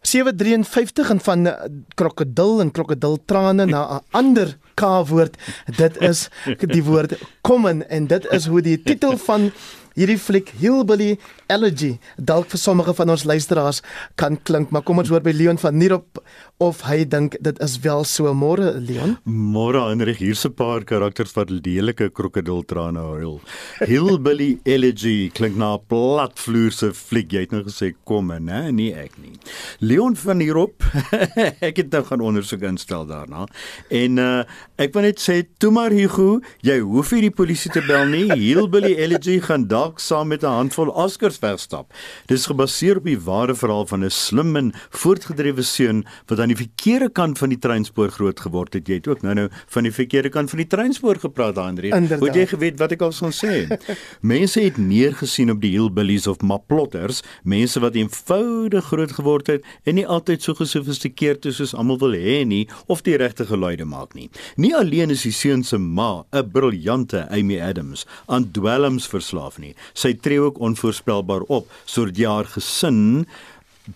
753 en van krokodil en krokodiltrane na 'n ander K-woord. Dit is die woord common en dit is hoe die titel van hierdie fliek Hillbilly Elegy dalk vir sommige van ons luisteraars kan klink, maar kom ons hoor by Leon van Nierop of hy dink dit is wel so môre Leon. Môre Hendrik, hier's 'n paar karakters wat lelike krokodiltrane huil. Hillbilly Elegy klink na 'n platvloerse fliek. Jy het nou gesê kom en hè, nee ek nie. Leon van hierop, ek het nou gaan ondersoek instel daarna. En uh ek wil net sê, toe maar Hugo, jy hoef nie die polisie te bel nie. Hillbilly Elegy gaan dalk saam met 'n handvol Oscars wegstap. Dis gebaseer op die ware verhaal van 'n slim en voortgedrewe seun wat aan die verkeerde kant van die treinspoor groot geword het. Jy het ook nou-nou van die verkeerde kant van die treinspoor gepraat, Andri. Hoe jy geweet wat ek al sou sê? Mense het neergesien op die hillbillies of maplotters, mense wat eenvoudig groot geword het en nie altyd so gesofistikeerd is soos almal wil hê nie of die regte geluide maak nie. Nie alleen is die seun se ma 'n briljante Amy Adams aan dwelms verslaaf nie. Sy tree ook onvoorspelbaar op sodat haar gesin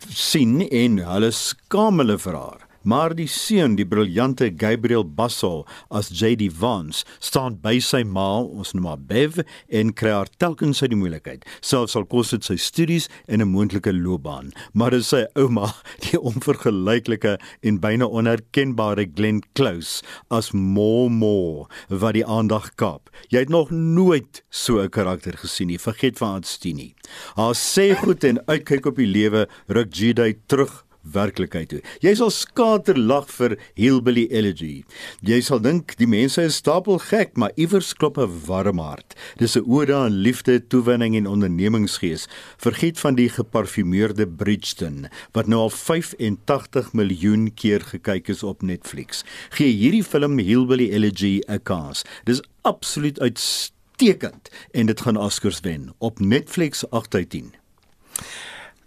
sien en hulle skaam hulle vir haar. Maar die seun, die briljante Gabriel Bassel as JD Vance, staan by sy ma, ons noem haar Bev, en kry haar telkens uit die moeilikheid. Selfs al kos dit sy studies en 'n moontlike loopbaan. Maar dis sy ouma, die onvergelyklike en byna onherkenbare Glenn Close as Momo wat die aandag kaap. Jy het nog nooit so 'n karakter gesien nie. Vergeet van Anstini. Haar sê goed en uitkyk op die lewe ruk Jedi terug werklikheid toe. Jy sal skater lag vir Hillbilly Elegy. Jy sal dink die mense is stapel gek, maar iewers klop 'n warm hart. Dis 'n ode aan liefde, toewyding en ondernemingsgees. Vergiet van die geparfumeerde Bridgeton wat nou al 85 miljoen keer gekyk is op Netflix. Gee hierdie film Hillbilly Elegy 'n kans. Dis absoluut uitstekend en dit gaan Oscars wen op Netflix 8 uit 10.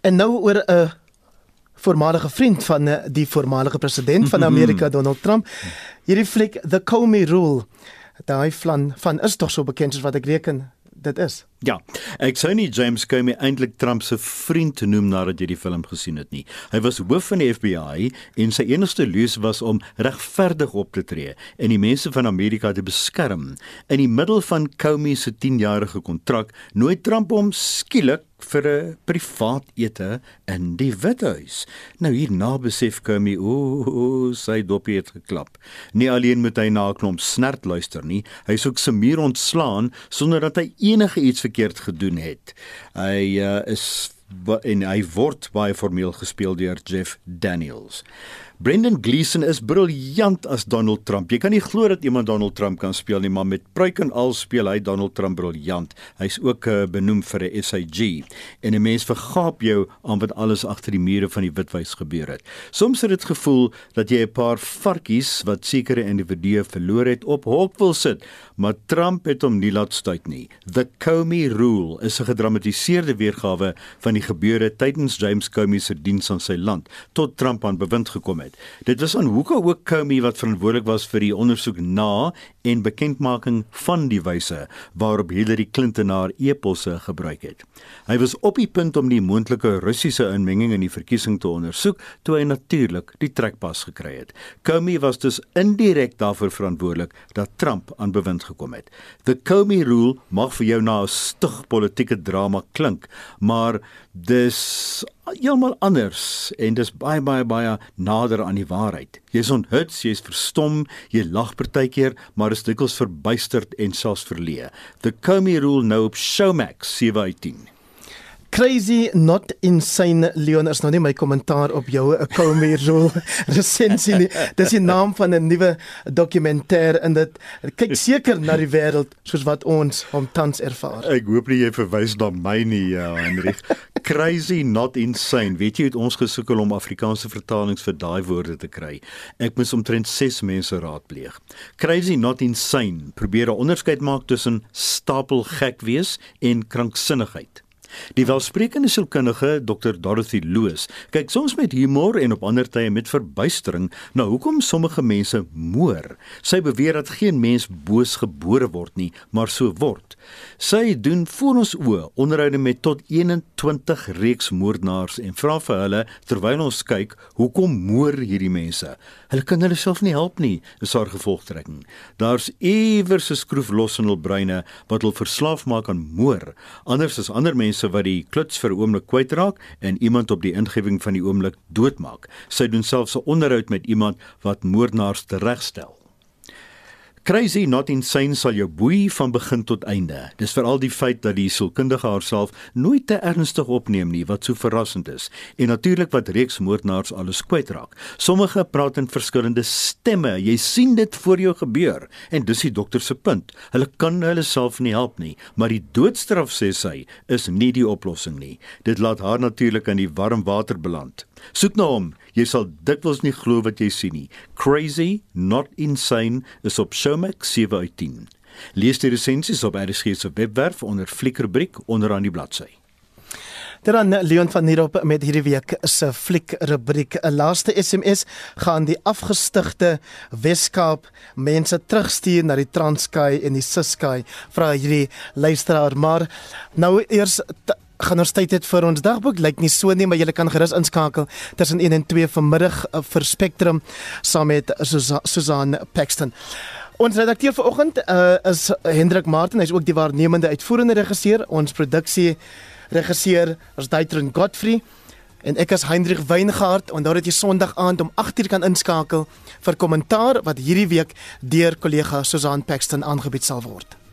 En nou oor 'n uh voormalige vriend van eh, die voormalige president van Amerika Donald Trump. Hierdie fliek The Comey Rule. Daai van van is tog so bekend as wat ek reken dit is. Ja. Ek sou nie James Comey eintlik Trump se vriend noem nadat jy die film gesien het nie. Hy was hoof van die FBI en sy enigste leus was om regverdig op te tree en die mense van Amerika te beskerm. In die middel van Comey se 10-jarige kontrak nooi Trump hom skielik vir 'n privaat ete in die Withuis. Nou hierna besef Comey, o, sy dopie het geklap. Nie alleen moet hy na 'n klomp snert luister nie, hy soek se muur ontslaan sonder dat hy enige iets verkeerd gedoen het. Hy uh, is en hy word baie formeel gespeel deur Jeff Daniels. Brendan Gleeson is briljant as Donald Trump. Jy kan nie glo dat iemand Donald Trump kan speel nie, maar met pruik en al speel hy Donald Trump briljant. Hy's ook uh, benoem vir 'n SIG en 'n mens vergaap jou aan wat alles agter die mure van die Witwys gebeur het. Soms het dit gevoel dat jy 'n paar varkies wat sekere individue verloor het op hok wil sit, maar Trump het hom nie laat stuit nie. The Comey Rule is 'n gedramatiseerde weergawe van die gebeure tydens James Comey se diens aan sy land tot Trump aan bewind gekom het het. Dit was aan Hoeka ook Comey wat verantwoordelik was vir die ondersoek na en bekendmaking van die wyse waarop Hillary Clinton haar e-posse gebruik het. Hy was op die punt om die moontlike Russiese inmenging in die verkiesing te ondersoek toe hy natuurlik die trekpas gekry het. Comey was dus indirek daarvoor verantwoordelik dat Trump aan bewind gekom het. The Comey rule mag vir jou na 'n stug politieke drama klink, maar dis heeltemal anders en dis baie baie baie nader aan die waarheid. Jy's onthut, jy's verstom, jy lag partykeer, maar is dikwels verbuisterd en selfs verleë. The Comey Rule nou op Showmax 7 uit 10. Crazy not insane Leon is nou nie my kommentaar op jou Comey Rule resensie nie. Dis die naam van 'n nuwe dokumentêr en dit kyk seker na die wêreld soos wat ons hom tans ervaar. Ek hoop nie jy verwys na my nie, ja, Henry. Crazy not insane. Weet jy het ons gesukkel om Afrikaanse vertalings vir daai woorde te kry. Ek moes omtrent 6 mense raadpleeg. Crazy not insane probeer 'n onderskeid maak tussen stapel gek wees en kranksinnigheid. Die welsprekende sielkundige Dr Dorothy Loos kyk soms met humor en op ander tye met verbuistering na hoekom sommige mense moor. Sy beweer dat geen mens boos gebore word nie, maar so word. Sy doen voor ons oë onderhoude met tot 21 reeks moordenaars en vra vir hulle terwyl ons kyk, hoekom moor hierdie mense? Hulle kan hulle self nie help nie, is haar gevolgtrekking. Daar's iewers 'n skroef los in hul breine wat hulle verslaaf maak aan moor. Anders is ander mense mense wat die kluts vir 'n oomblik kwytraak en iemand op die ingewing van die oomblik doodmaak. Sy doen selfs 'n onderhoud met iemand wat moordenaars teregstel. Crazy not insane sal jou boei van begin tot einde. Dis veral die feit dat die sielkundige haarself nooit te ernstig opneem nie wat so verrassend is. En natuurlik wat reeks moordenaars alles kwytraak. Sommige praat in verskillende stemme. Jy sien dit voor jou gebeur en dis die dokter se punt. Hulle kan hulle self nie help nie, maar die doodstraf sê sy is nie die oplossing nie. Dit laat haar natuurlik in die warm water beland. Soek na hom. Jy sal dikwels nie glo wat jy sien nie. Crazy, not insane is op Showmax 7 uit 10. Lees die resensies op RSG se webwerf onder fliekrubriek onderaan die bladsy. Dan Leon van Nierop met hierdie week se fliek rubriek. 'n Laaste SMS gaan die afgestigte Weskaap mense terugstuur na die Transkei en die Ciskei vra hierdie luisteraar. Maar nou eers gaan ons tyd het vir ons dagboek lyk nie so nie maar jy kan gerus inskakel tussen 1 en 2 vanmiddag uh, vir Spectrum saam met Susan Paxton. Ons redakteur vanoggend uh, is Hendrik Martin, hy's ook die waarnemende uitvoerende regisseur. Ons produksie regisseur is Daitron Godfrey en ek is Hendrik Weingart daar het jy Sondag aand om 8:00 kan inskakel vir kommentaar wat hierdie week deur kollega Susan Paxton aangebied sal word.